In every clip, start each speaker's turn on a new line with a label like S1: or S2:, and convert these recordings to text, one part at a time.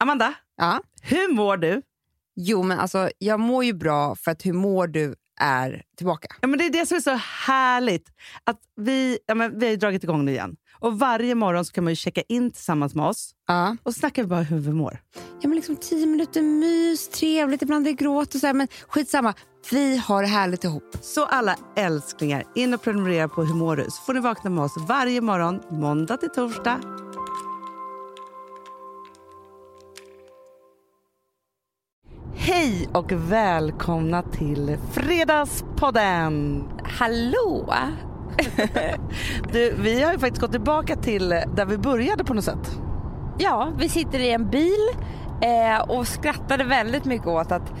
S1: Amanda,
S2: Ja.
S1: hur mår du?
S2: Jo, men alltså, jag mår ju bra för att hur mår du är tillbaka.
S1: Ja, men det är det som är så härligt. Att vi, ja, men vi har ju dragit igång nu igen. Och Varje morgon så kan man ju checka in tillsammans med oss
S2: Ja.
S1: och snacka bara hur vi mår.
S2: Ja, men liksom tio minuter mys, trevligt, ibland är det gråt och så här, men skitsamma. Vi har det härligt ihop.
S1: Så alla älsklingar, in och prenumerera på Hur mår du? Så får ni vakna med oss varje morgon, måndag till torsdag. Hej och välkomna till Fredagspodden!
S2: Hallå!
S1: Du, vi har ju faktiskt gått tillbaka till där vi började på något sätt.
S2: Ja, vi sitter i en bil eh, och skrattade väldigt mycket åt att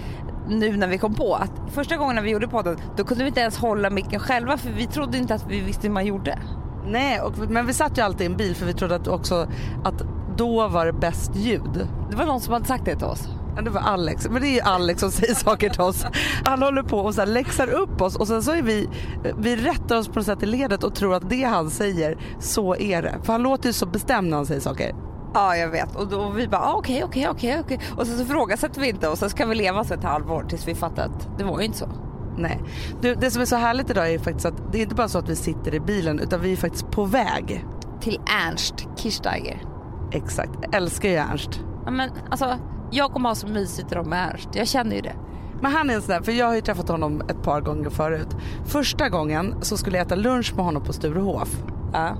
S2: nu när vi kom på att första gången när vi gjorde podden då kunde vi inte ens hålla micken själva för vi trodde inte att vi visste hur man gjorde.
S1: Nej, och, men vi satt ju alltid i en bil för vi trodde att också att då var det bäst ljud.
S2: Det var någon som hade sagt det till oss.
S1: Ja, det var Alex, men det är ju Alex som säger saker till oss. Han håller på och så här läxar upp oss och sen så är vi, vi rättar oss på något sätt i ledet och tror att det han säger, så är det. För han låter ju så bestämd när han säger saker.
S2: Ja jag vet och då vi bara ah, okej okej okej och sen så ifrågasätter vi inte och sen ska vi leva så ett halvår tills vi fattar att det var ju inte så.
S1: Nej. Du, det som är så härligt idag är faktiskt att det är inte bara så att vi sitter i bilen utan vi är faktiskt på väg.
S2: Till Ernst Kirchsteiger.
S1: Exakt, älskar ju Ernst.
S2: Ja men alltså jag kommer ha så mysigt idag med Ernst, jag känner ju det.
S1: Men han är en sån där, för jag har ju träffat honom ett par gånger förut. Första gången så skulle jag äta lunch med honom på Sturehof.
S2: Ja.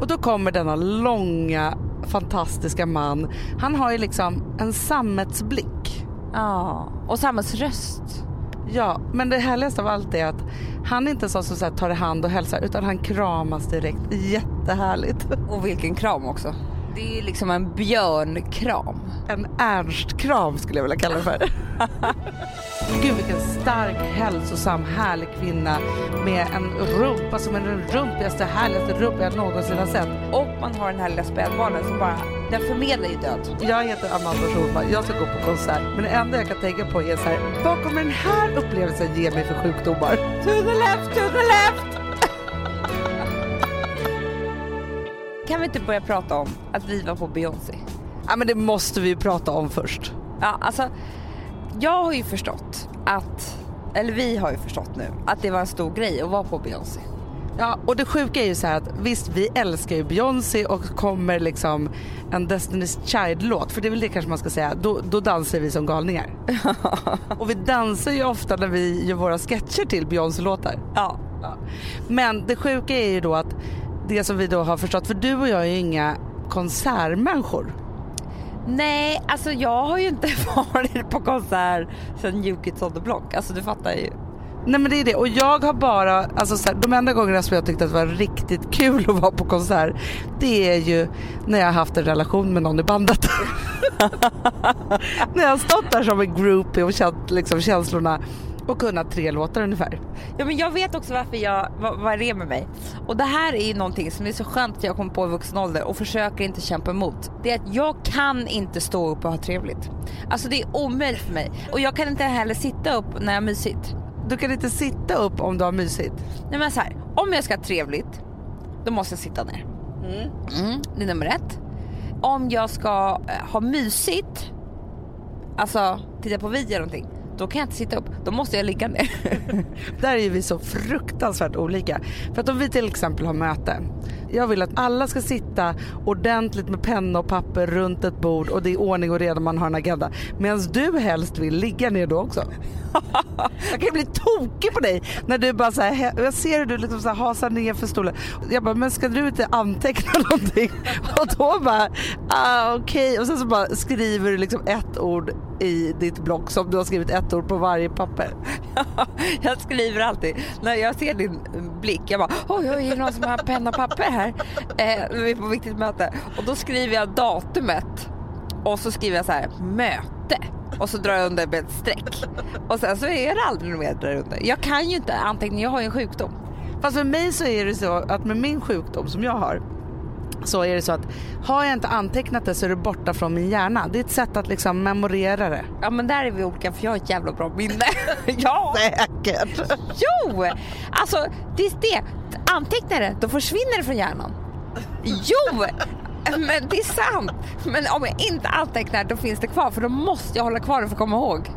S1: Och då kommer denna långa fantastiska man. Han har ju liksom en sammetsblick.
S2: Ja, och samhällsröst.
S1: Ja, men det härligaste av allt är att han är inte så som så tar i hand och hälsar utan han kramas direkt. Jättehärligt.
S2: Och vilken kram också. Det är liksom en björnkram.
S1: En Ernst-kram skulle jag vilja kalla det för. Gud vilken stark, hälsosam, härlig kvinna med en rumpa som är den rumpigaste, härligaste rumpa jag någonsin har sett.
S2: Och man har den här lilla spädbarnen som bara, den förmedlar ju död.
S1: Jag heter Amanda Schulman, jag ska gå på konsert. Men det enda jag kan tänka på är så här, vad kommer den här upplevelsen ge mig för sjukdomar?
S2: To the left, to the left! Kan vi inte börja prata om att vi var på Beyoncé?
S1: Ja men det måste vi ju prata om först.
S2: Ja, alltså, jag har ju förstått att, eller vi har ju förstått nu, att det var en stor grej att vara på Beyoncé.
S1: Ja, och det sjuka är ju så här att visst, vi älskar ju Beyoncé och kommer liksom en Destiny's Child-låt, för det är väl det kanske man ska säga, då, då dansar vi som galningar. och vi dansar ju ofta när vi gör våra sketcher till Beyoncé-låtar.
S2: Ja.
S1: Ja. Men det sjuka är ju då att det som vi då har förstått, för du och jag är ju inga konsertmänniskor.
S2: Nej, alltså jag har ju inte varit på konsert sen New Kids on the Block. Alltså du fattar ju.
S1: Nej men det är det och jag har bara, alltså så här, de enda gångerna som jag tyckte att det var riktigt kul att vara på konsert det är ju när jag har haft en relation med någon i bandet. när jag har stått där som en groupie och känt liksom känslorna och kunnat tre låtar ungefär.
S2: Ja men jag vet också varför jag, vad, vad det är med mig. Och det här är ju någonting som är så skönt att jag kom på i vuxen ålder och försöker inte kämpa emot. Det är att jag kan inte stå upp och ha trevligt. Alltså det är omöjligt för mig. Och jag kan inte heller sitta upp när jag har mysigt.
S1: Du kan inte sitta upp om du har mysigt.
S2: Nej men så här, om jag ska ha trevligt, då måste jag sitta ner. Mm, det är nummer ett. Om jag ska eh, ha mysigt, alltså titta på video eller någonting, då kan jag inte sitta upp. Då måste jag ligga ner.
S1: Där är vi så fruktansvärt olika. För att om vi till exempel har möte. Jag vill att alla ska sitta ordentligt med penna och papper runt ett bord och det är ordning och reda man har en agenda. Medan du helst vill ligga ner då också. Jag kan ju bli tokig på dig när du bara så här, jag ser hur du liksom så här hasar ner för stolen. Jag bara, men ska du inte anteckna någonting? Och då bara, ah, okej. Och sen så bara skriver du liksom ett ord i ditt block som du har skrivit ett ord på varje papper.
S2: jag skriver alltid, när jag ser din blick, jag bara oj oj, är det någon som har penna och papper här? Eh, vi är på viktigt möte. Och då skriver jag datumet och så skriver jag så här, möte. Och så drar jag under med ett streck. Och sen så är det aldrig något mer där under. Jag kan ju inte anteckningar, jag har ju en sjukdom.
S1: Fast för mig så är det så att med min sjukdom som jag har så är det så att har jag inte antecknat det så är det borta från min hjärna. Det är ett sätt att liksom memorera det.
S2: Ja men där är vi olika för jag har ett jävla bra minne. ja!
S1: Säkert.
S2: Jo! Alltså det är det. Antecknar det, då försvinner det från hjärnan. Jo! Men det är sant. Men om jag inte antecknar då finns det kvar för då måste jag hålla kvar det för att komma ihåg.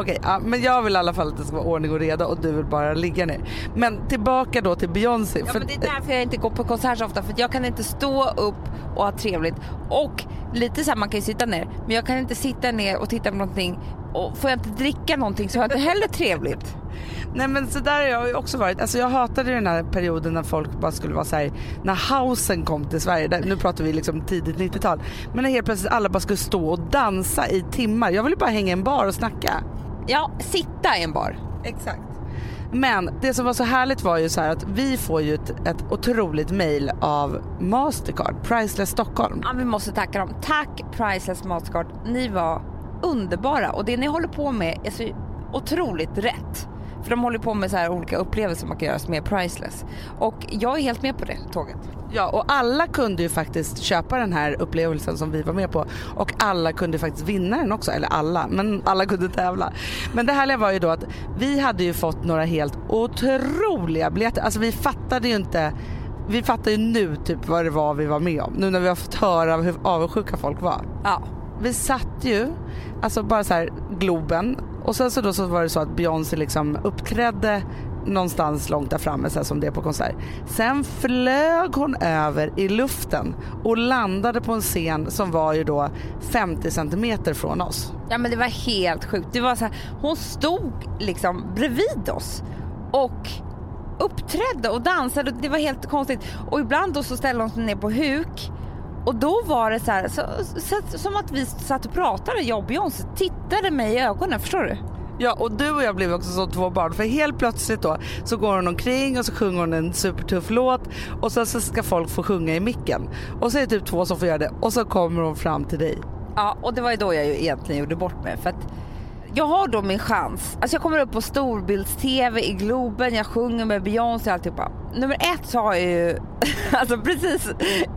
S1: Okej, ja, men jag vill i alla fall att det ska vara ordning och reda och du vill bara ligga ner. Men tillbaka då till Beyoncé.
S2: Ja, men det är därför jag inte går på konsert så ofta för jag kan inte stå upp och ha trevligt. Och lite så här, man kan ju sitta ner men jag kan inte sitta ner och titta på någonting och får jag inte dricka någonting så har jag inte heller trevligt.
S1: Nej men så där har jag ju också varit. Alltså jag hatade den här perioden när folk bara skulle vara så här, när housen kom till Sverige. Där, nu pratar vi liksom tidigt 90-tal. Men när helt plötsligt alla bara skulle stå och dansa i timmar. Jag ville bara hänga i en bar och snacka.
S2: Ja, sitta i en bar.
S1: Exakt. Men det som var så härligt var ju så här att vi får ju ett, ett otroligt mail av Mastercard, Priceless Stockholm.
S2: Ja, vi måste tacka dem. Tack Priceless Mastercard. Ni var underbara och det ni håller på med är så otroligt rätt. För de håller på med så här olika upplevelser man kan göra som är priceless. Och jag är helt med på det tåget.
S1: Ja och alla kunde ju faktiskt köpa den här upplevelsen som vi var med på och alla kunde faktiskt vinna den också, eller alla, men alla kunde tävla. Men det härliga var ju då att vi hade ju fått några helt otroliga biljetter, alltså vi fattade ju inte vi fattar ju nu typ vad det var vi var med om. Nu när vi har fått höra hur avundsjuka folk var.
S2: Ja.
S1: Vi satt ju, alltså bara så här Globen och sen så då så var det så att Beyoncé liksom uppträdde någonstans långt där framme så som det är på konsert. Sen flög hon över i luften och landade på en scen som var ju då 50 centimeter från oss.
S2: Ja men det var helt sjukt. Det var så här, hon stod liksom bredvid oss och uppträdde och dansade. Det var helt konstigt. Och ibland då så ställde hon sig ner på huk och då var det så här, så, så, som att vi satt och pratade, jag och Beyoncé, tittade mig i ögonen, förstår du?
S1: Ja och du och jag blev också som två barn för helt plötsligt då så går hon omkring och så sjunger hon en supertuff låt och sen så ska folk få sjunga i micken. Och så är det typ två som får göra det och så kommer hon fram till dig.
S2: Ja och det var ju då jag ju egentligen gjorde bort mig för att jag har då min chans. Alltså jag kommer upp på storbilds-tv i Globen, jag sjunger med Beyoncé och alltihopa. Nummer ett så har jag ju, alltså precis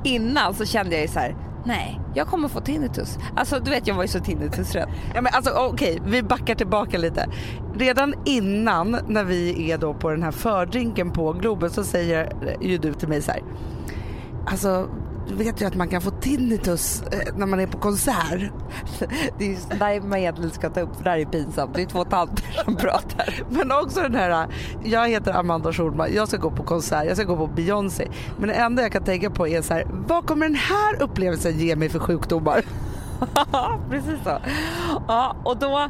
S2: innan så kände jag ju så här, nej, jag kommer få tinnitus. Alltså du vet jag var ju så tinnitusrädd.
S1: Ja men alltså okej, okay, vi backar tillbaka lite. Redan innan när vi är då på den här fördrinken på Globen så säger ju du till mig så här, alltså vet ju att man kan få tinnitus eh, när man är på konsert.
S2: Det är där man egentligen ska ta upp för det här är pinsamt. Det är två tanter som pratar.
S1: Men också den här, jag heter Amanda Schulman, jag ska gå på konsert, jag ska gå på Beyoncé. Men det enda jag kan tänka på är så här, vad kommer den här upplevelsen ge mig för sjukdomar?
S2: Precis så. Ja, och då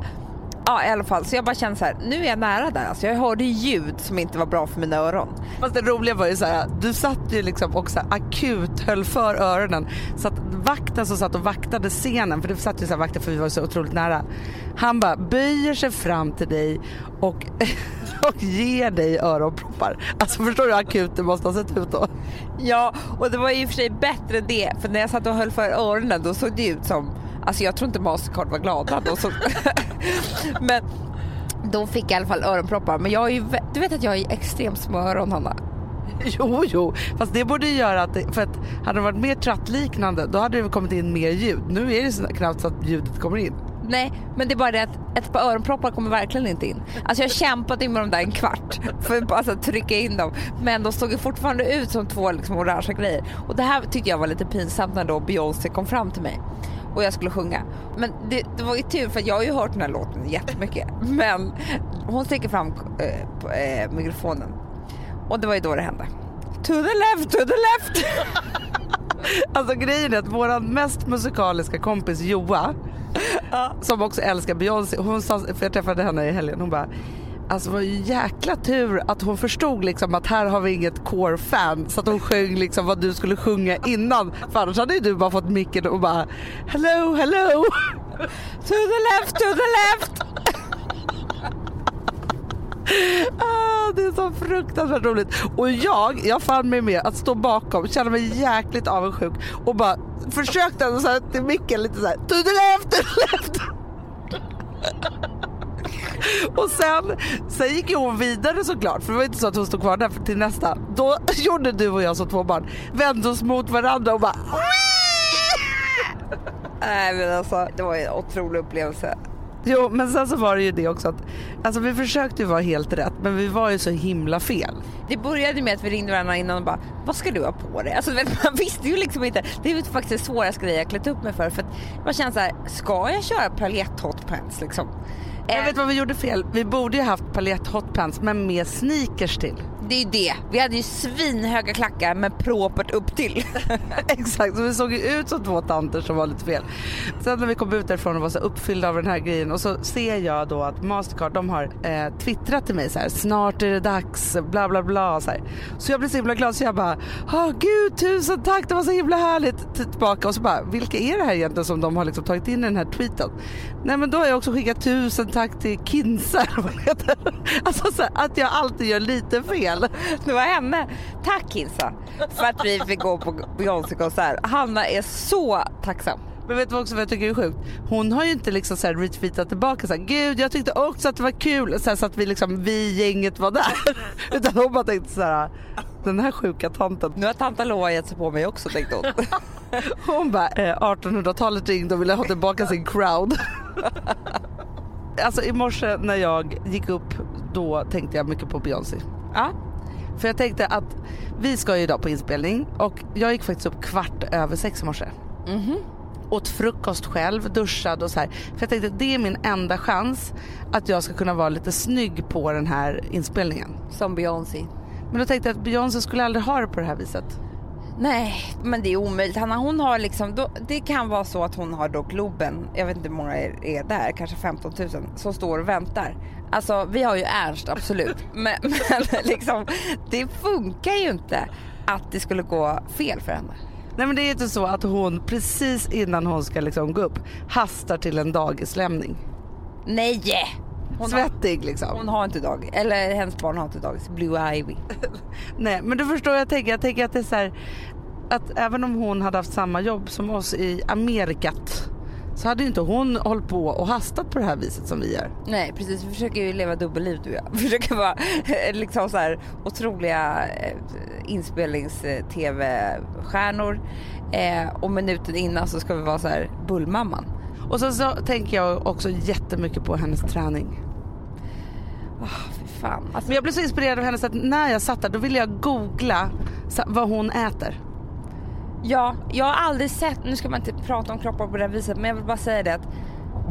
S2: Ja i alla fall så jag bara kände så här, nu är jag nära där. Alltså jag hörde ljud som inte var bra för mina öron.
S1: Fast det roliga var ju så här, du satt ju liksom också akut höll för öronen. Så att vakten som satt och vaktade scenen, för det satt ju så här vakter för vi var så otroligt nära. Han bara böjer sig fram till dig och, och ger dig öronproppar. Alltså förstår du hur akut det måste ha sett ut då?
S2: Ja och det var i och för sig bättre det för när jag satt och höll för öronen då såg det ut som Alltså jag tror inte Mastercard var glada men då fick jag i alla fall öronproppar. Men jag är ju, du vet att jag har extremt små öron Hanna.
S1: Jo, jo, fast det borde göra att, det, för att hade det varit mer trattliknande då hade det kommit in mer ljud. Nu är det så knappt så att ljudet kommer in.
S2: Nej, men det är bara det att ett par öronproppar kommer verkligen inte in. Alltså jag kämpat med dem där en kvart för att alltså, trycka in dem. Men de såg fortfarande ut som två liksom, orangea grejer. Och det här tyckte jag var lite pinsamt när då Beyoncé kom fram till mig och jag skulle sjunga. Men det, det, var ju tur för jag har ju hört den här låten jättemycket. Men hon sticker fram eh, eh, mikrofonen och det var ju då det hände. To the left, to the left!
S1: alltså grejen är att vår mest musikaliska kompis Joa som också älskar Beyoncé, hon sa, för jag träffade henne i helgen, hon bara Alltså det var ju jäkla tur att hon förstod liksom att här har vi inget core-fan så att hon sjöng liksom vad du skulle sjunga innan. För annars hade ju du bara fått micken och bara hello, hello.
S2: To the left, to the left.
S1: ah, det är så fruktansvärt roligt. Och jag, jag fann mig med att stå bakom, känna mig jäkligt avundsjuk och bara försökte ändå så här till micken lite så här to the left, to the left. Och sen, sen gick ju hon vidare såklart för det var inte så att hon stod kvar där till nästa. Då gjorde du och jag som två barn, vände oss mot varandra och bara
S2: Nej men alltså det var en otrolig upplevelse.
S1: Jo men sen så var det ju det också att alltså vi försökte ju vara helt rätt men vi var ju så himla fel.
S2: Det började med att vi ringde varandra innan och bara vad ska du ha på dig? Alltså man visste ju liksom inte. Det är faktiskt det svåraste grejen jag klätt upp mig för för att man känner så här, ska jag köra paljett hotpants liksom?
S1: Jag vet vad vi gjorde fel. Vi borde ju haft paljett hotpants men med sneakers till.
S2: Det är ju det. Vi hade ju svinhöga klackar med propert upp till.
S1: Exakt, så vi såg ju ut som två tanter som var lite fel. Sen när vi kom ut därifrån och var så uppfyllda av den här grejen och så ser jag då att Mastercard de har eh, twittrat till mig så här snart är det dags bla bla bla så här. Så jag blev så himla glad så jag bara oh, gud tusen tack det var så himla härligt tillbaka och så bara vilka är det här egentligen som de har liksom tagit in i den här tweeten? Nej men då har jag också skickat tusen tack till Kinsa eller vad det heter. Alltså så här, att jag alltid gör lite fel.
S2: Det var henne. Tack Kinsa för att vi fick gå på Beyoncé-konsert. Hanna är så tacksam.
S1: Men vet du också vad jag tycker är sjukt? Hon har ju inte liksom så här retweetat tillbaka så här, gud jag tyckte också att det var kul så, här, så att vi liksom, vi gänget var där. Utan hon bara tänkte så här, den här sjuka tanten.
S2: Nu har tanta Loa gett sig på mig också tänkte hon.
S1: Hon bara, eh, 1800-talet ringde och ville ha tillbaka sin crowd. Alltså i morse när jag gick upp då tänkte jag mycket på Beyoncé.
S2: Ja.
S1: För jag tänkte att vi ska ju idag på inspelning och jag gick faktiskt upp kvart över sex i morse.
S2: Mhm.
S1: åt frukost själv, duschad och så här. För jag tänkte att det är min enda chans att jag ska kunna vara lite snygg på den här inspelningen.
S2: Som Beyoncé.
S1: Men då tänkte jag att Beyoncé skulle aldrig ha det på det här viset.
S2: Nej, men det är omöjligt. Hanna, hon har liksom, då, det kan vara så att hon har då Globen, jag vet inte hur många är, är där, kanske 15 000, som står och väntar. Alltså vi har ju Ernst absolut, men, men liksom, det funkar ju inte att det skulle gå fel för henne.
S1: Nej men det är inte så att hon precis innan hon ska liksom gå upp hastar till en dagislämning.
S2: Nej! Hon har,
S1: Svettig liksom.
S2: hon har inte dag, eller hennes barn har inte dagis, Blue Ivy.
S1: Nej men du förstår jag tänker. Jag tänker att det är så här, att även om hon hade haft samma jobb som oss i Amerikat så hade inte hon hållit på och hastat på det här viset som vi gör.
S2: Nej precis, vi försöker ju leva dubbelliv du och jag. Vi försöker vara eh, liksom så här otroliga eh, inspelnings-tv-stjärnor eh, och minuten innan så ska vi vara så här bullmamman.
S1: Och sen så tänker jag också jättemycket på hennes träning.
S2: Fy fan. Alltså,
S1: Men jag blev så inspirerad av henne så att när jag satt där då ville jag googla vad hon äter
S2: ja, jag har aldrig sett, nu ska man inte prata om kroppar på det här viset men jag vill bara säga det att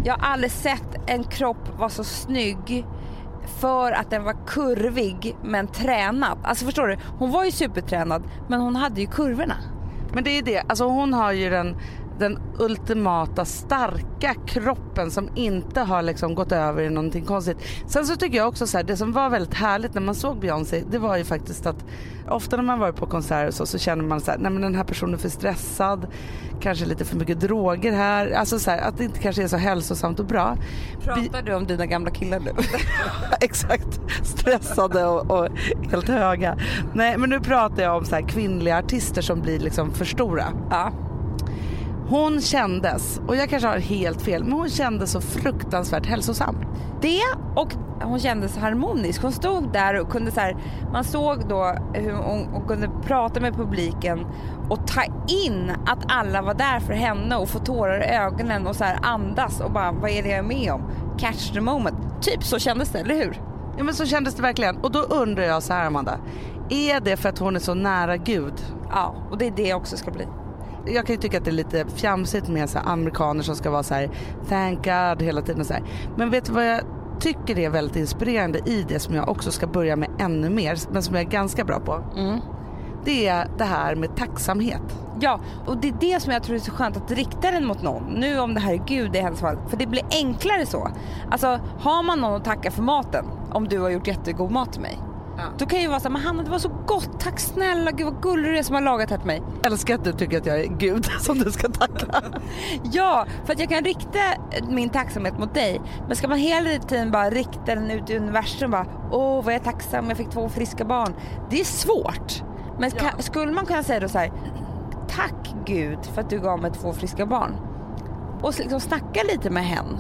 S2: jag har aldrig sett en kropp vara så snygg för att den var kurvig men tränad. Alltså förstår du? Hon var ju supertränad men hon hade ju kurvorna.
S1: Men det är det, alltså hon har ju den, den ultimata starka kroppen som inte har liksom gått över i någonting konstigt. Sen så tycker jag också så här, det som var väldigt härligt när man såg Beyoncé det var ju faktiskt att ofta när man varit på konserter så, så känner man så här, nej men den här personen är för stressad, kanske lite för mycket droger här, alltså så här, att det inte kanske är så hälsosamt och bra.
S2: Pratar du om dina gamla killar nu?
S1: Exakt, stressade och, och helt höga. Nej men nu pratar jag om så här kvinnliga artister som blir liksom för stora.
S2: ja.
S1: Hon kändes, och jag kanske har helt fel, men hon kändes så fruktansvärt hälsosam.
S2: Det och hon kändes harmonisk. Hon stod där och kunde så här, man såg då hur hon, hon kunde prata med publiken och ta in att alla var där för henne och få tårar i ögonen och så här andas och bara vad är det jag är med om? Catch the moment. Typ så kändes det, eller hur?
S1: Ja men så kändes det verkligen. Och då undrar jag så här Amanda, är det för att hon är så nära Gud?
S2: Ja, och det är det jag också ska bli.
S1: Jag kan ju tycka att det är lite fjamsigt med så här amerikaner som ska vara så här thank God hela tiden så här. Men vet du vad jag tycker är väldigt inspirerande i det som jag också ska börja med ännu mer, men som jag är ganska bra på.
S2: Mm.
S1: Det är det här med tacksamhet.
S2: Ja, och det är det som jag tror är så skönt att rikta den mot någon. Nu om det här är Gud i hennes fall, för det blir enklare så. Alltså har man någon att tacka för maten, om du har gjort jättegod mat till mig. Då kan jag ju vara såhär, men Hanna det var så gott, tack snälla, gud vad gullig du är som har lagat här till mig.
S1: Älskar att du tycker att jag är Gud som du ska tacka.
S2: Ja, för att jag kan rikta min tacksamhet mot dig. Men ska man hela tiden bara rikta den ut i universum bara, åh vad jag är tacksam, jag fick två friska barn. Det är svårt. Men kan, skulle man kunna säga då så här, tack Gud för att du gav mig två friska barn. Och liksom snacka lite med hen.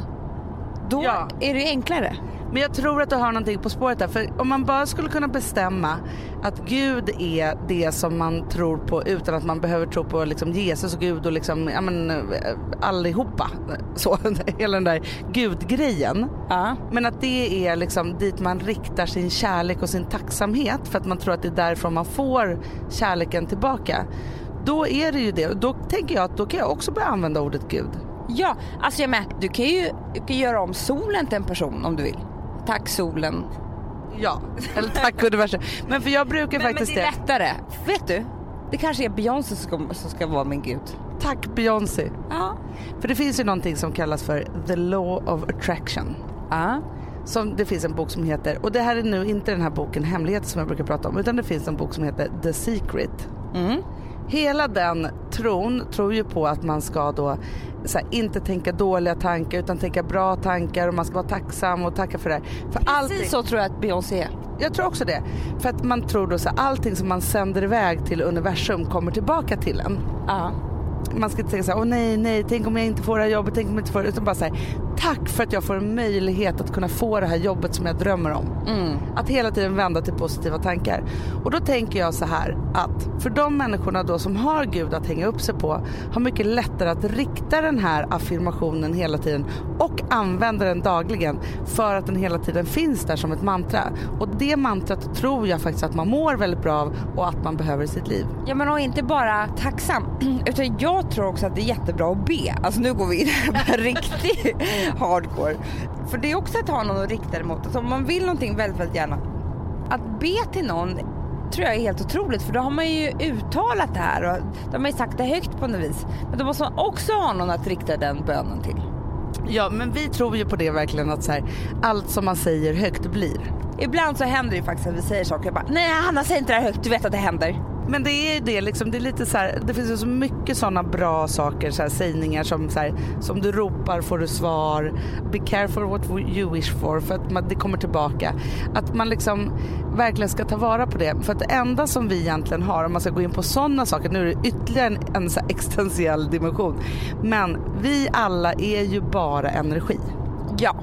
S2: Då
S1: Ja.
S2: är det enklare.
S1: Men jag tror att du har någonting på spåret där. För om man bara skulle kunna bestämma att Gud är det som man tror på utan att man behöver tro på liksom Jesus och Gud och liksom, ja men eh, allihopa. Så, hela den där gudgrejen.
S2: Ja.
S1: Men att det är liksom dit man riktar sin kärlek och sin tacksamhet för att man tror att det är därifrån man får kärleken tillbaka. Då är det ju det. Då tänker jag att då kan jag också börja använda ordet Gud.
S2: Ja, alltså jag med. Du kan ju du kan göra om solen till en person om du vill. Tack solen.
S1: Ja, eller tack universum. Men för jag brukar
S2: Men, men
S1: faktiskt
S2: det är lättare. Vet du? Det kanske är Beyoncé som ska, som ska vara min gud.
S1: Tack Beyoncé.
S2: Ja.
S1: För det finns ju någonting som kallas för the law of attraction.
S2: Ja.
S1: Som det finns en bok som heter, och det här är nu inte den här boken Hemligheter som jag brukar prata om, utan det finns en bok som heter The Secret.
S2: Mm.
S1: Hela den tron tror ju på att man ska då här, inte tänka dåliga tankar utan tänka bra tankar och man ska vara tacksam och tacka för det. För allting,
S2: Precis så tror jag att Beyoncé är.
S1: jag tror också det. För att man tror då så här, allting som man sänder iväg till universum kommer tillbaka till en.
S2: Ja.
S1: Man ska inte tänka så här, åh nej, nej, tänk om jag inte får det här jobbet, tänk om jag inte får det. Utan bara så här, tack för att jag får en möjlighet att kunna få det här jobbet som jag drömmer om.
S2: Mm.
S1: Att hela tiden vända till positiva tankar. Och då tänker jag så här att för de människorna då som har Gud att hänga upp sig på har mycket lättare att rikta den här affirmationen hela tiden och använda den dagligen för att den hela tiden finns där som ett mantra. Och det mantrat tror jag faktiskt att man mår väldigt bra av och att man behöver i sitt liv.
S2: Ja men och inte bara tacksam utan jag tror också att det är jättebra att be. Alltså nu går vi in på riktigt hardcore. För det är också att ha någon att rikta det mot. Alltså om man vill någonting väldigt, väldigt gärna. Att be till någon tror jag är helt otroligt för då har man ju uttalat det här och då har man ju sagt det högt på något vis. Men då måste man också ha någon att rikta den bönen till.
S1: Ja men vi tror ju på det verkligen att så här, allt som man säger högt blir.
S2: Ibland så händer det ju faktiskt att vi säger saker och bara nej Hanna säg inte det här högt, du vet att det händer.
S1: Men det är det liksom, det är lite så här, det finns ju så mycket sådana bra saker, så här, sägningar som så här, som du ropar får du svar. Be careful what you wish for för att man, det kommer tillbaka. Att man liksom verkligen ska ta vara på det. För att det enda som vi egentligen har, om man ska gå in på sådana saker, nu är det ytterligare en, en så här existentiell dimension. Men vi alla är ju bara energi.
S2: Ja.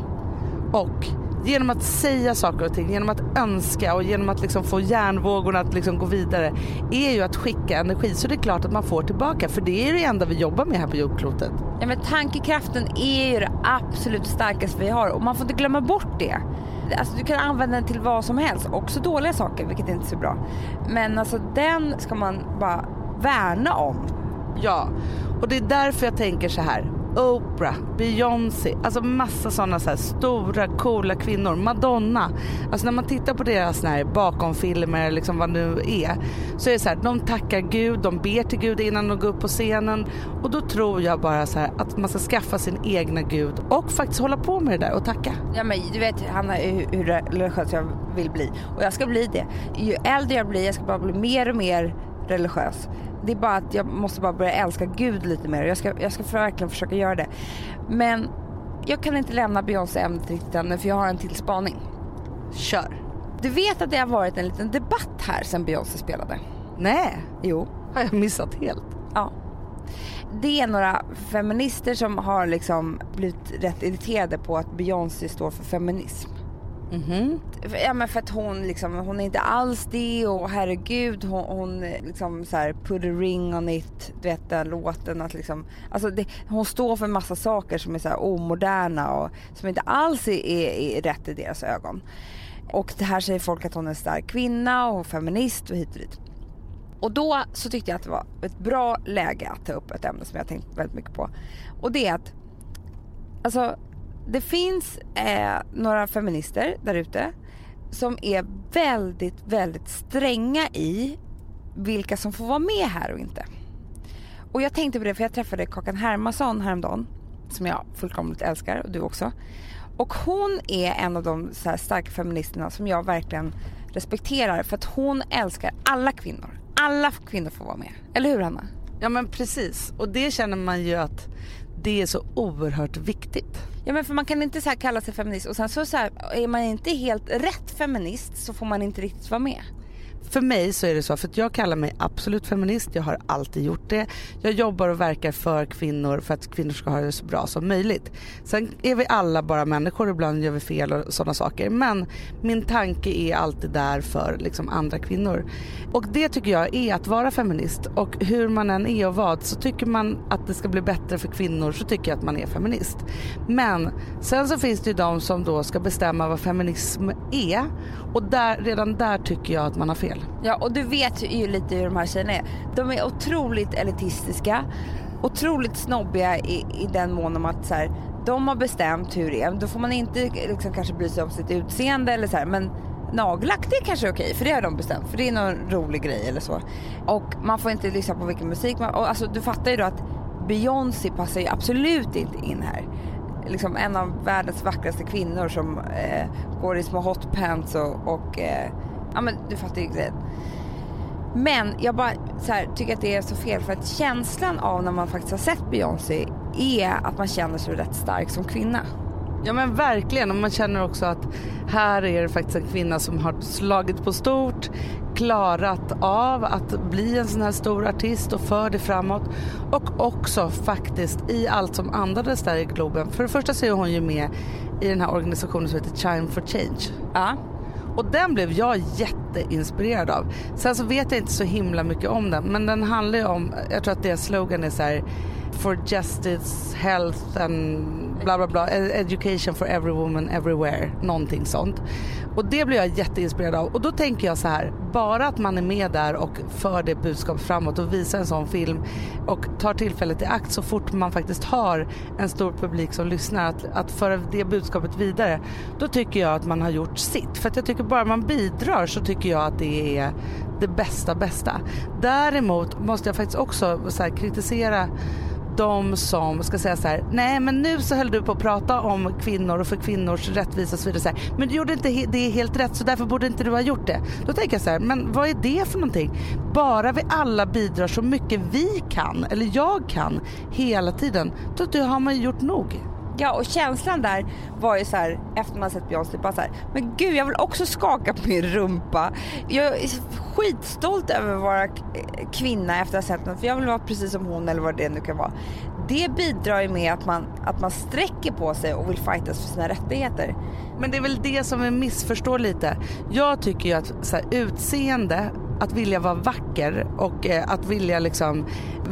S1: Och genom att säga saker och ting, genom att önska och genom att liksom få hjärnvågorna att liksom gå vidare är ju att skicka energi. Så det är klart att man får tillbaka för det är det enda vi jobbar med här på jordklotet.
S2: Ja, men tankekraften är ju det absolut starkaste vi har och man får inte glömma bort det. Alltså, du kan använda den till vad som helst, också dåliga saker vilket inte är så bra. Men alltså den ska man bara värna om.
S1: Ja, och det är därför jag tänker så här. Oprah, Beyoncé, alltså massa sådana så här stora coola kvinnor. Madonna. Alltså när man tittar på deras här bakomfilmer, liksom vad nu är. Så är det så här, de tackar Gud, de ber till Gud innan de går upp på scenen. Och då tror jag bara så här att man ska skaffa sin egna Gud och faktiskt hålla på med det där och tacka.
S2: Ja, men du vet Hanna hur, hur religiös jag vill bli och jag ska bli det. Ju äldre jag blir, jag ska bara bli mer och mer religiös. Det är bara att jag måste bara börja älska Gud lite mer jag ska, jag ska verkligen försöka göra det. Men jag kan inte lämna Beyoncé-ämnet riktigt än för jag har en till spaning.
S1: Kör.
S2: Du vet att det har varit en liten debatt här sen Beyoncé spelade?
S1: Nej,
S2: Jo.
S1: har jag missat helt.
S2: Ja. Det är några feminister som har liksom blivit rätt irriterade på att Beyoncé står för feminism.
S1: Mm
S2: -hmm. Ja men för att hon liksom, hon är inte alls det och herregud hon, hon liksom så här put a ring on it, du vet den låten att liksom, alltså det, hon står för en massa saker som är så här omoderna och som inte alls är, är, är rätt i deras ögon. Och det här säger folk att hon är en stark kvinna och feminist och hit och dit. Och då så tyckte jag att det var ett bra läge att ta upp ett ämne som jag tänkt väldigt mycket på. Och det är att Alltså, det finns eh, några feminister där ute som är väldigt, väldigt stränga i vilka som får vara med här och inte. Och jag tänkte på det för jag träffade Kakan Hermansson häromdagen som jag fullkomligt älskar och du också. Och hon är en av de så här starka feministerna som jag verkligen respekterar för att hon älskar alla kvinnor. Alla kvinnor får vara med. Eller hur Hanna?
S1: Ja men precis och det känner man ju att det är så oerhört viktigt.
S2: Ja men för man kan inte så här kalla sig feminist och sen så, så här, är man inte helt rätt feminist så får man inte riktigt vara med
S1: för mig så är det så, för jag kallar mig absolut feminist, jag har alltid gjort det. Jag jobbar och verkar för kvinnor för att kvinnor ska ha det så bra som möjligt. Sen är vi alla bara människor, ibland gör vi fel och sådana saker. Men min tanke är alltid där för liksom andra kvinnor. Och det tycker jag är att vara feminist. Och hur man än är och vad, så tycker man att det ska bli bättre för kvinnor så tycker jag att man är feminist. Men sen så finns det ju de som då ska bestämma vad feminism är. Och där, redan där tycker jag att man har fel fel.
S2: Ja och du vet ju lite hur de här tjejerna är. De är otroligt elitistiska, otroligt snobbiga i, i den mån om att så här, de har bestämt hur det är. Då får man inte liksom kanske bry sig om sitt utseende eller så här, men nagellack det är kanske okej för det har de bestämt för det är någon rolig grej eller så. Och man får inte lyssna på vilken musik man, och alltså du fattar ju då att Beyoncé passar ju absolut inte in här. Liksom en av världens vackraste kvinnor som eh, går i små hotpants och, och eh, ja men du fattar ju grejen. Men jag bara så här, tycker att det är så fel för att känslan av när man faktiskt har sett Beyoncé är att man känner sig rätt stark som kvinna.
S1: Ja men verkligen och man känner också att här är det faktiskt en kvinna som har slagit på stort, klarat av att bli en sån här stor artist och för det framåt. Och också faktiskt i allt som andades där i Globen. För det första så är hon ju med i den här organisationen som heter Chime for Change.
S2: Ja.
S1: Och den blev jag jätteinspirerad av. Sen så vet jag inte så himla mycket om den men den handlar ju om, jag tror att deras slogan är så här for justice, health and bla bla bla, e- education for every woman everywhere, någonting sånt. Och det blir jag jätteinspirerad av och då tänker jag så här, bara att man är med där och för det budskapet framåt och visar en sån film och tar tillfället i akt så fort man faktiskt har en stor publik som lyssnar att, att föra det budskapet vidare, då tycker jag att man har gjort sitt. För att jag tycker bara man bidrar så tycker jag att det är det bästa bästa. Däremot måste jag faktiskt också så här, kritisera de som ska säga så här, nej men nu så höll du på att prata om kvinnor och för kvinnors rättvisa och så vidare. Så här, men du gjorde inte det helt rätt så därför borde inte du ha gjort det. Då tänker jag så här, men vad är det för någonting? Bara vi alla bidrar så mycket vi kan, eller jag kan, hela tiden, då har man gjort nog
S2: skaka och känslan där var ju så här efter man sett Beyoncé bara så här, men gud jag vill också skaka på min rumpa. Jag är skitstolt över att vara kvinna efter att ha sett henne för jag vill vara precis som hon eller vad det nu kan vara. Det bidrar ju med att man, att man sträcker på sig och vill fightas för sina rättigheter.
S1: Men det är väl det som vi missförstår lite. Jag tycker ju att så här, utseende att vilja vara vacker och eh, att vilja liksom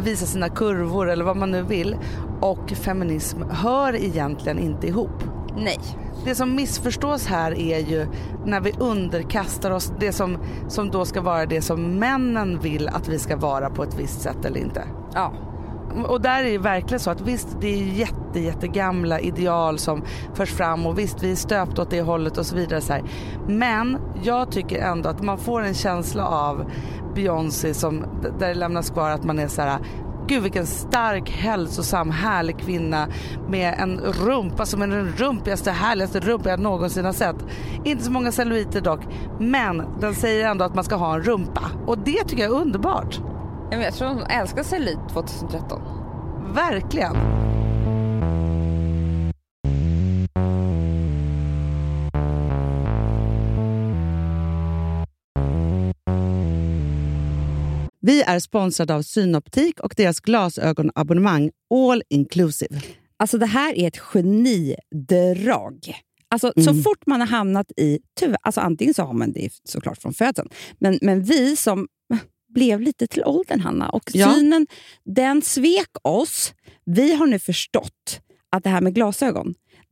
S1: visa sina kurvor eller vad man nu vill och feminism hör egentligen inte ihop.
S2: Nej.
S1: Det som missförstås här är ju när vi underkastar oss det som, som då ska vara det som männen vill att vi ska vara på ett visst sätt eller inte.
S2: Ja.
S1: Och där är det verkligen så att visst det är jätte, jättegamla ideal som förs fram och visst vi är stöpta åt det hållet och så vidare. Så här. Men jag tycker ändå att man får en känsla av Beyoncé som där det lämnas kvar att man är så här Gud vilken stark, hälsosam, härlig kvinna med en rumpa som är den rumpigaste, härligaste rumpa jag någonsin har sett. Inte så många celluliter dock, men den säger ändå att man ska ha en rumpa och det tycker jag är underbart.
S2: Jag tror hon älskar cellulit 2013.
S1: Verkligen. Vi är sponsrade av Synoptik och deras glasögonabonnemang All Inclusive.
S3: Alltså det här är ett genidrag. Alltså, mm. Så fort man har hamnat i... Tyvärr, alltså antingen så har man det såklart från födseln, men, men vi som blev lite till åldern, Hanna. Och ja. synen, den svek oss. Vi har nu förstått att det här med glasögon,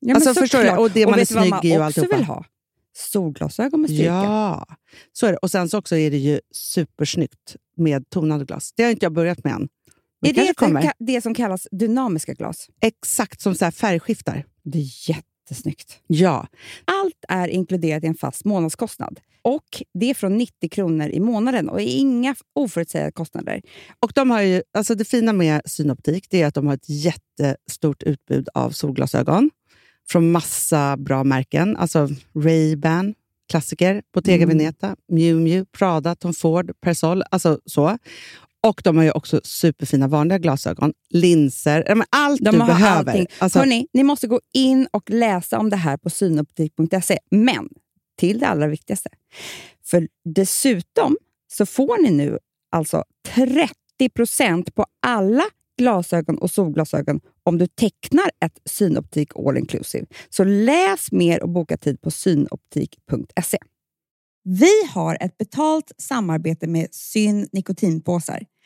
S3: Ja, alltså, förstår du? Och det och man är snygg i och alltihopa. vill ha? Solglasögon med styrka.
S1: Ja, så är det. Och sen så också är det ju supersnyggt med tonade glas. Det har inte jag börjat med än.
S3: Men är det kommer. det som kallas dynamiska glas?
S1: Exakt, som så färgskiftar.
S3: Det är jätte
S2: jättesnyggt.
S1: Ja.
S2: Allt är inkluderat i en fast månadskostnad. Och Det är från 90 kronor i månaden och inga oförutsägbara kostnader.
S1: Och de har ju, alltså det fina med Synoptik det är att de har ett jättestort utbud av solglasögon från massa bra märken. Alltså Ray-Ban, klassiker, Bottega
S2: Mm.
S1: Veneta, Miu Miu, Prada, Tom Ford, Persol. Alltså så. Och de har ju också superfina vanliga glasögon, linser, allt
S2: De
S1: du
S2: har
S1: behöver.
S2: allting.
S1: Alltså,
S2: Hörrni, ni måste gå in och läsa om det här på synoptik.se. Men till det allra viktigaste. För dessutom så får ni nu alltså 30% på alla glasögon och solglasögon om du tecknar ett Synoptik All Inclusive. Så läs mer och boka tid på synoptik.se. Vi har ett betalt samarbete med Syn nikotinpåsar.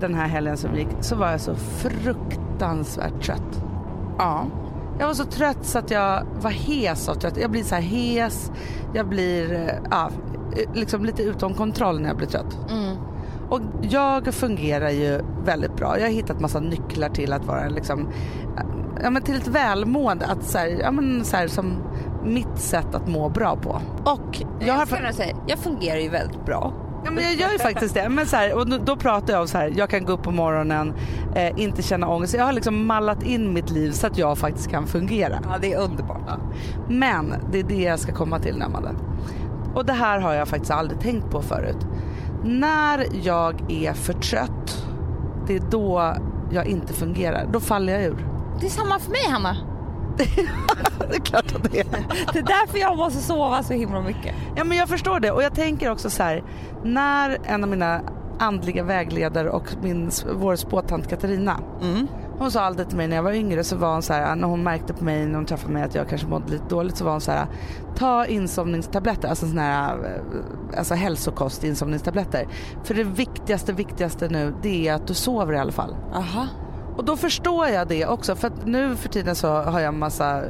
S1: Den här helgen som gick så var jag så fruktansvärt trött.
S2: Ja.
S1: Jag var så trött så att jag var hes och trött. Jag blir så här hes, jag blir eh, ja, eh, liksom lite utom kontroll när jag blir trött. Och jag fungerar ju väldigt bra. Jag har hittat massa nycklar till att vara liksom, ja, men till ett välmående. Att så här, ja, men så här, som mitt sätt att må bra på. Och jag har
S4: Jag, säga, jag fungerar ju väldigt bra.
S1: Ja, men jag gör ju faktiskt det. Men så här, och då- pratar jag om så här, jag kan gå upp på morgonen, eh, inte känna ångest. Jag har liksom mallat in mitt liv så att jag faktiskt kan fungera.
S4: Ja, det är underbart.
S1: Men det är det jag ska komma till Amanda. Och det här har jag faktiskt aldrig tänkt på förut. När jag är för trött, det är då jag inte fungerar. Då faller jag ur.
S4: Det är samma för mig, Hanna.
S1: det är klart att det är.
S2: Det är därför jag måste sova så himla mycket.
S1: Ja men jag förstår det och jag tänker också så här, när en av mina andliga vägledare och min, vår spåtant Katarina
S2: Mm.
S1: hon sa alltid till mig när jag var yngre så var hon så här, när hon märkte på mig när hon träffade mig att jag kanske mådde lite dåligt så var hon så här ta insomningstabletter, alltså såna här eh, alltså hälsokost insomningstabletter. För det viktigaste, viktigaste nu det är att du sover i alla fall.
S2: Aha.
S1: Och då förstår jag det också för att nu för tiden så har jag massa,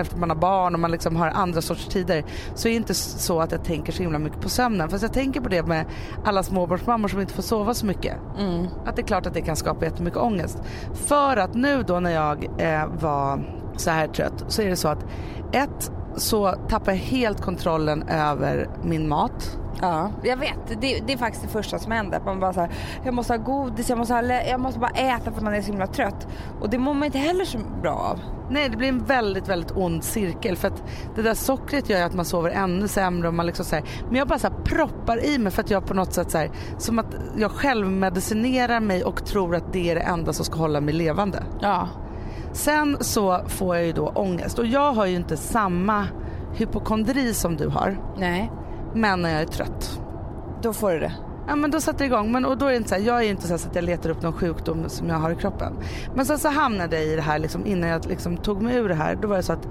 S1: efter man har barn och man liksom har andra sorts tider så är det inte så att jag tänker så himla mycket på sömnen. Fast jag tänker på det med alla småbarnsmammor som inte får sova så mycket.
S2: Mm.
S1: Att det är klart att det kan skapa jättemycket ångest. För att nu då när jag eh, var så här trött så är det så att ett så tappar jag helt kontrollen över min mat.
S2: Ja, jag vet. Det, det är faktiskt det första som händer. Man bara så här, jag måste ha godis, jag måste, ha, jag måste bara äta för att man är så himla trött. Och det mår man inte heller så bra av.
S1: Nej det blir en väldigt väldigt ond cirkel för att det där sockret gör ju att man sover ännu sämre och man liksom så här, men jag bara så här proppar i mig för att jag på något sätt så här, som att jag själv medicinerar mig och tror att det är det enda som ska hålla mig levande.
S2: Ja.
S1: Sen så får jag ju då ångest och jag har ju inte samma hypokondri som du har
S2: Nej,
S1: men när jag är trött.
S2: då får du det.
S1: Ja men då sätter det igång. Men, och då är inte så här, jag är inte så, så att jag letar upp någon sjukdom som jag har i kroppen. Men sen så hamnade jag i det här liksom, innan jag liksom tog mig ur det här. Då var det så att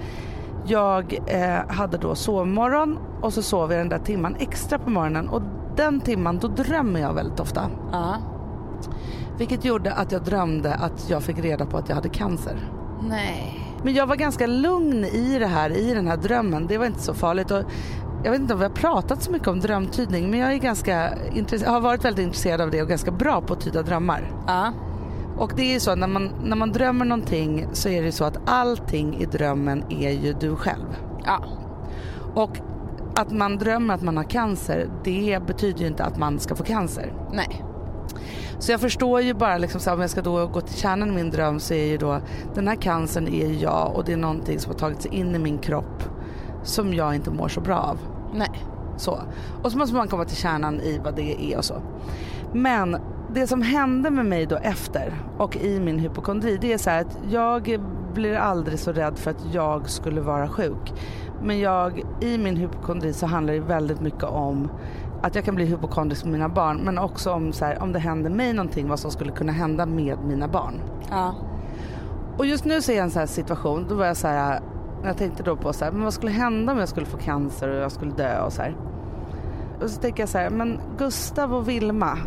S1: jag eh, hade då sovmorgon och så sov jag den där timman extra på morgonen. Och den timman då drömmer jag väldigt ofta.
S2: Ja.
S1: Vilket gjorde att jag drömde att jag fick reda på att jag hade cancer.
S2: Nej.
S1: Men jag var ganska lugn i det här, i den här drömmen. Det var inte så farligt. Och jag vet inte om vi har pratat så mycket om drömtydning men jag är ganska har varit väldigt intresserad av det och ganska bra på att tyda drömmar.
S2: Ja.
S1: Och det är ju så att när man, när man drömmer någonting så är det så att allting i drömmen är ju du själv.
S2: Ja.
S1: Och att man drömmer att man har cancer det betyder ju inte att man ska få cancer.
S2: Nej.
S1: Så jag förstår ju bara liksom så här, om jag ska då gå till kärnan i min dröm så är ju då den här cancern är jag och det är någonting som har tagit sig in i min kropp som jag inte mår så bra av.
S2: Nej.
S1: Så. Och så måste man komma till kärnan i vad det är och så. Men det som hände med mig då efter och i min hypokondri det är så att jag blir aldrig så rädd för att jag skulle vara sjuk. Men jag, i min hypokondri så handlar det väldigt mycket om att jag kan bli hypokondrisk med mina barn men också om så här, om det händer mig någonting vad som skulle kunna hända med mina barn.
S2: Ja.
S1: Och just nu ser jag en sån här situation, då var jag så här, jag tänkte då på så här, men vad skulle hända om jag skulle få cancer och jag skulle dö och så här. Och så tänker jag så här, men Gustav och Vilma,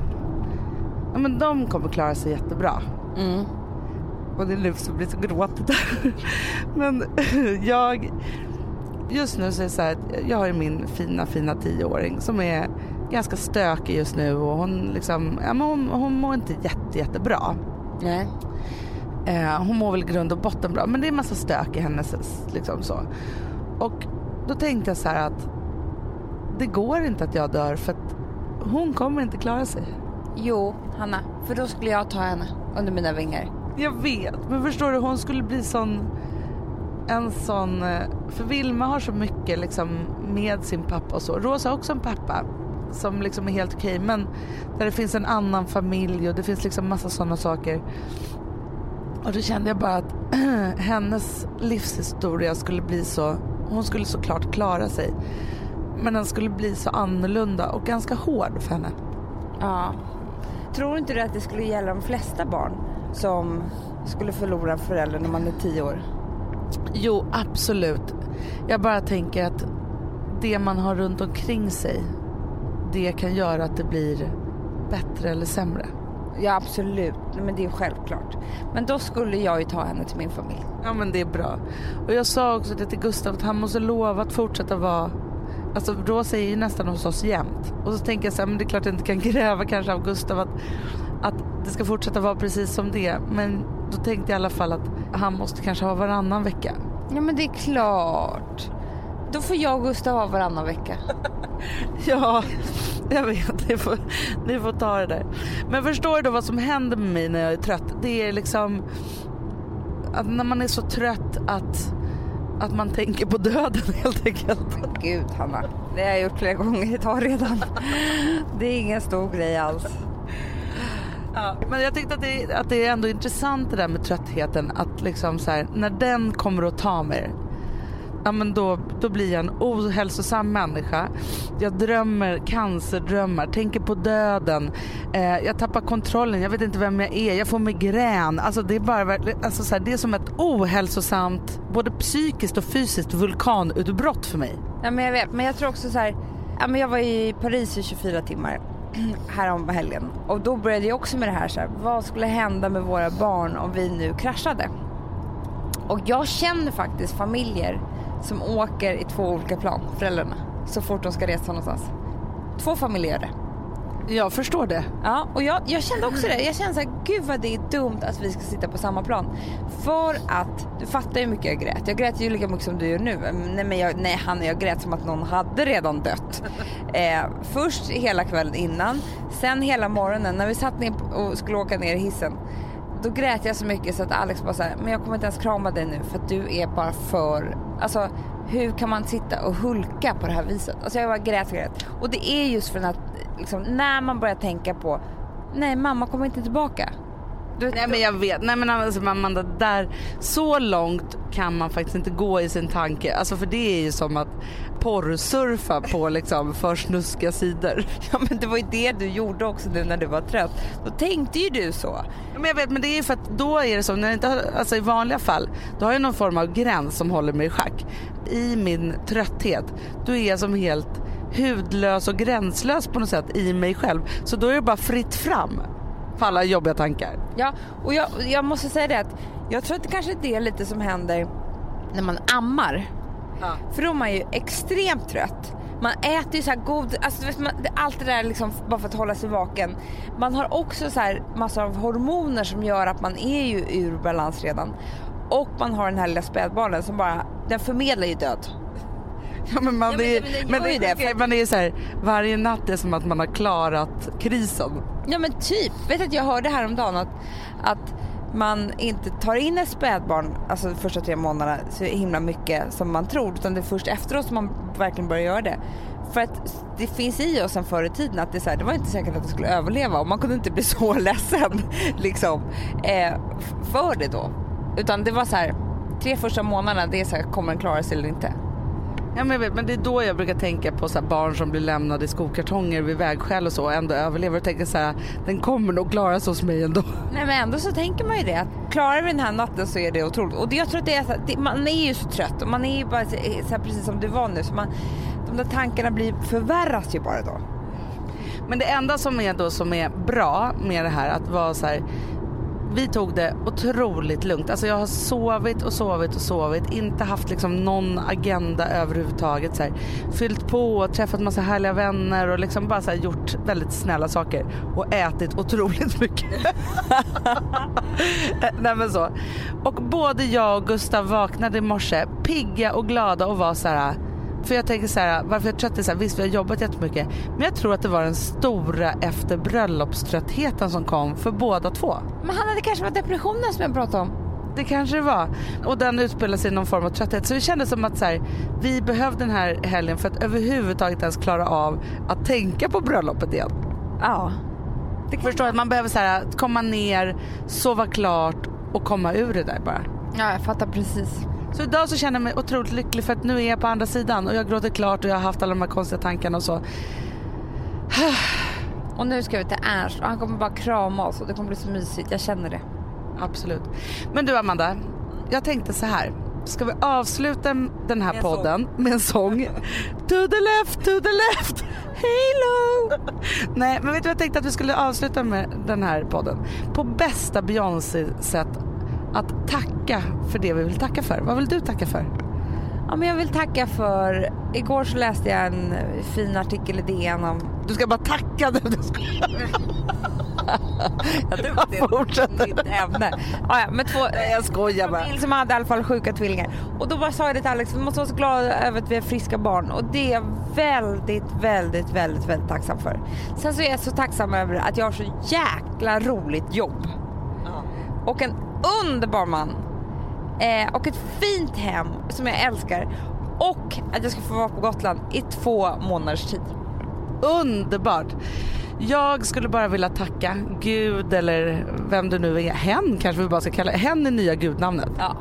S1: ja men de kommer klara sig jättebra.
S2: Mm.
S1: Och det är nu som blir så gråtigt. men jag, just nu så är det så här, jag har ju min fina fina tioåring som är ganska stökig just nu och hon liksom, ja men hon, hon mår inte jätte, jättebra.
S2: Nej.
S1: Eh, hon mår väl grund och botten bra men det är massa stök i hennes liksom så. Och då tänkte jag så här att det går inte att jag dör för att hon kommer inte klara sig.
S2: Jo, Hanna. För då skulle jag ta henne under mina vingar.
S1: Jag vet men förstår du hon skulle bli sån en sån, eh, för Vilma har så mycket liksom med sin pappa och så. Rosa har också en pappa som liksom är helt okej men där det finns en annan familj och det finns liksom massa sådana saker. Och då kände jag bara att hennes livshistoria skulle bli så, hon skulle såklart klara sig. Men den skulle bli så annorlunda och ganska hård för henne.
S2: Ja. Tror inte du att det skulle gälla de flesta barn som skulle förlora en förälder när man är tio år?
S1: Jo, absolut. Jag bara tänker att det man har runt omkring sig, det kan göra att det blir bättre eller sämre.
S2: Ja absolut, men det är självklart. Men då skulle jag ju ta henne till min familj.
S1: Ja men det är bra. Och jag sa också det till Gustav att han måste lova att fortsätta vara Alltså Rosa är ju nästan hos oss jämt. Och så tänker jag så här, men det är klart jag inte kan kräva kanske av Gustav att, att det ska fortsätta vara precis som det. Men då tänkte jag i alla fall att han måste kanske ha varannan vecka.
S2: Ja men det är klart. Då får jag och Gustav ha varannan vecka.
S1: Ja, jag vet. Ni får, ni får ta det där. Men förstår du då vad som händer med mig när jag är trött? Det är liksom att när man är så trött att, att man tänker på döden helt enkelt.
S2: Men gud Hanna, det har jag gjort flera gånger idag redan. Det är ingen stor grej alls.
S1: Ja, men jag tyckte att det, att det är ändå intressant det där med tröttheten. Att liksom så här, när den kommer att ta mig ja, men då, då blir jag en ohälsosam människa. Jag drömmer cancerdrömmar, tänker på döden. Eh, jag tappar kontrollen, jag vet inte vem jag är, jag får migrän. Alltså det, är bara, alltså så här, det är som ett ohälsosamt, både psykiskt och fysiskt vulkanutbrott för mig.
S2: Ja, men jag vet, men jag tror också så här, ja, men jag var i Paris i 24 timmar härom helgen och då började jag också med det här, så här, vad skulle hända med våra barn om vi nu kraschade? Och jag känner faktiskt familjer som åker i två olika plan, föräldrarna, så fort de ska resa någonstans. Två familjer gör det.
S1: Jag förstår det.
S2: Ja, och jag, jag kände också det. Jag kände så här, gud vad det är dumt att vi ska sitta på samma plan. För att, du fattar ju hur mycket jag grät. Jag grät ju lika mycket som du gör nu. Nej, men jag, nej han jag grät som att någon hade redan dött. Eh, först hela kvällen innan, sen hela morgonen när vi satt ner och skulle åka ner i hissen. Då grät jag så mycket så att Alex bara såhär, men jag kommer inte ens krama dig nu för att du är bara för, alltså hur kan man sitta och hulka på det här viset? Alltså jag bara grät och grät. Och det är just för att liksom, när man börjar tänka på, nej mamma kommer inte tillbaka.
S1: Du, nej men jag vet, nej men alltså Amanda, där, så långt kan man faktiskt inte gå i sin tanke. Alltså för det är ju som att porrsurfa på liksom för snuskiga sidor.
S2: Ja men det var ju det du gjorde också nu när du var trött. Då tänkte ju du så.
S1: Ja, men jag vet men det är ju för att då är det så, när inte, alltså i vanliga fall, då har jag någon form av gräns som håller mig i schack. I min trötthet, då är jag som helt hudlös och gränslös på något sätt i mig själv. Så då är det bara fritt fram för alla jobbiga tankar.
S2: Ja, och jag, jag måste säga det att jag tror att det kanske är det lite som händer när man ammar. Ja. För då är man ju extremt trött. Man äter ju så här god, alltså man, allt det där liksom bara för att hålla sig vaken. Man har också så här massor av hormoner som gör att man är ju ur balans redan. Och man har den här lilla spädbarnen som bara, den förmedlar ju död.
S1: Ja, men man, ja, men, är, men, men det, det, man är så här, varje natt är som att man har klarat krisen.
S2: Ja men typ. Vet att jag hörde häromdagen att, att man inte tar in ett spädbarn, alltså de första tre månaderna så himla mycket som man tror utan det är först efteråt som man verkligen börjar göra det. För att det finns i oss sen förr i tiden att det, så här, det var inte säkert att det skulle överleva och man kunde inte bli så ledsen liksom, eh, för det då. Utan det var så här, tre första månaderna det är så här, kommer den klara sig eller inte?
S1: Ja, men, vet, men det är då jag brukar tänka på så barn som blir lämnade i skokartonger vid vägskäl och så och ändå överlever och tänker så här, den kommer nog klara sig hos mig ändå.
S2: Nej men ändå så tänker man ju det att klarar vi den här natten så är det otroligt. Och det, jag tror att det är så det, man är ju så trött och man är ju bara så, så här, precis som du var nu så man, de där tankarna blir, förvärras ju bara då.
S1: Men det enda som är då som är bra med det här att vara så här vi tog det otroligt lugnt. Alltså jag har sovit och sovit och sovit. Inte haft liksom någon agenda överhuvudtaget. Så här. Fyllt på och träffat massa härliga vänner och liksom bara så gjort väldigt snälla saker. Och ätit otroligt mycket. Eh, nej men så. Och både jag och Gustav vaknade i morse pigga och glada och var så här för jag tänker så här, varför jag trött är så här, visst vi har jobbat jättemycket. Men jag tror att det var den stora efter bröllopströttheten som kom för båda två.
S2: Men Hanna det kanske var depressionen som jag pratade om.
S1: Det kanske det var. Och den utspelade sig i någon form av trötthet. Så det kändes som att så här, vi behövde den här helgen för att överhuvudtaget ens klara av att tänka på bröllopet igen.
S2: Ja.
S1: Det Förstår att man behöver så här, komma ner, sova klart och komma ur det där bara.
S2: Ja, jag fattar precis.
S1: Så idag så känner jag mig otroligt lycklig för att nu är jag på andra sidan och jag gråter klart och jag har haft alla de här konstiga tankarna och så.
S2: Och nu ska vi till Ernst och han kommer bara krama oss och det kommer bli så mysigt. Jag känner det.
S1: Absolut. Men du Amanda, jag tänkte så här. Ska vi avsluta den här med podden med en sång? to the left, to the left, halo! Nej, men vet du vad jag tänkte att vi skulle avsluta med den här podden? På bästa Beyoncé-sätt att tacka för det vi vill tacka för. Vad vill du tacka för?
S2: Ja, men jag vill tacka för... Igår så läste jag en fin artikel i DN om...
S1: Du ska bara tacka nu.
S2: jag tror att det är ditt ämne. Ah, ja, men två,
S1: Nej, jag skojar bara.
S2: som hade i alla fall sjuka tvillingar. Och då bara sa jag det till Alex, vi måste vara så glada över att vi är friska barn. Och det är jag väldigt, väldigt, väldigt, väldigt tacksam för. Sen så är jag så tacksam över att jag har så jäkla roligt jobb. Och en underbar man. Eh, och ett fint hem som jag älskar. Och att jag ska få vara på Gotland i två månaders tid.
S1: Underbart! Jag skulle bara vilja tacka Gud eller vem det nu är, hen kanske vi bara ska kalla. Hen är nya gudnamnet.
S2: Ja.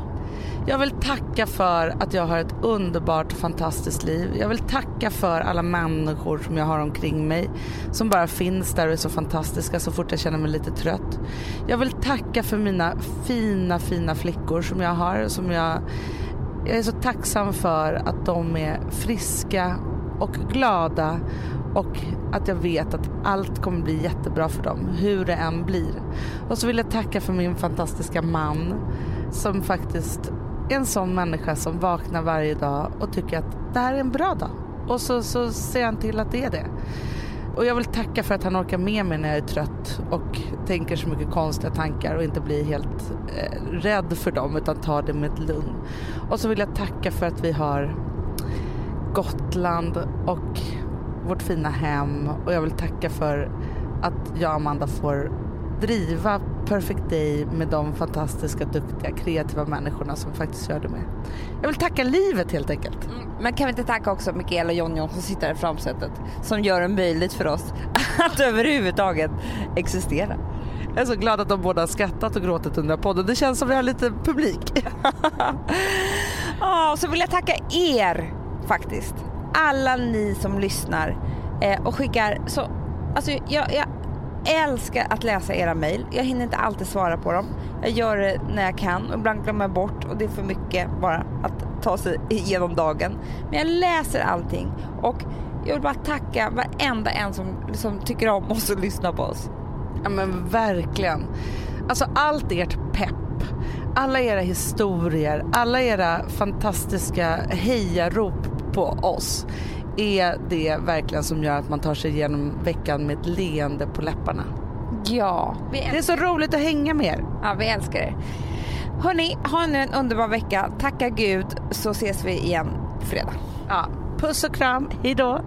S1: Jag vill tacka för att jag har ett underbart fantastiskt liv. Jag vill tacka för alla människor som jag har omkring mig som bara finns där och är så fantastiska så fort jag känner mig lite trött. Jag vill tacka för mina fina, fina flickor som jag har. Som jag, jag är så tacksam för att de är friska och glada och att jag vet att allt kommer bli jättebra för dem, hur det än blir. Och så vill jag tacka för min fantastiska man som faktiskt en sån människa som vaknar varje dag och tycker att det här är en bra dag. Och så, så ser han till att det är det. Och jag vill tacka för att han orkar med mig när jag är trött och tänker så mycket konstiga tankar och inte blir helt eh, rädd för dem utan tar det med ett lugn. Och så vill jag tacka för att vi har Gotland och vårt fina hem och jag vill tacka för att jag och Amanda får driva Perfect Day med de fantastiska, duktiga, kreativa människorna som faktiskt gör det med. Jag vill tacka livet helt enkelt.
S2: Mm, men kan vi inte tacka också Mikaela och Jonjon som sitter i framsätet som gör det möjligt för oss att överhuvudtaget existera.
S1: Jag är så glad att de båda har skrattat och gråtit under podden. Det känns som vi har lite publik.
S2: Ja, och så vill jag tacka er faktiskt. Alla ni som lyssnar eh, och skickar så... Alltså jag, jag älskar att läsa era mejl. Jag hinner inte alltid svara på dem. Jag gör det när jag kan och ibland glömmer jag bort och det är för mycket bara att ta sig igenom dagen. Men jag läser allting och jag vill bara tacka varenda en som liksom tycker om oss och lyssnar på oss.
S1: Ja men verkligen. Alltså allt ert pepp, alla era historier, alla era fantastiska hejarop på oss är det verkligen som gör att man tar sig igenom veckan med ett leende på läpparna.
S2: Ja.
S1: det är så roligt att hänga med er.
S2: Ja, vi älskar er. Hörni, ha nu en underbar vecka. Tacka Gud så ses vi igen fredag.
S1: Ja, puss och kram. Hej då.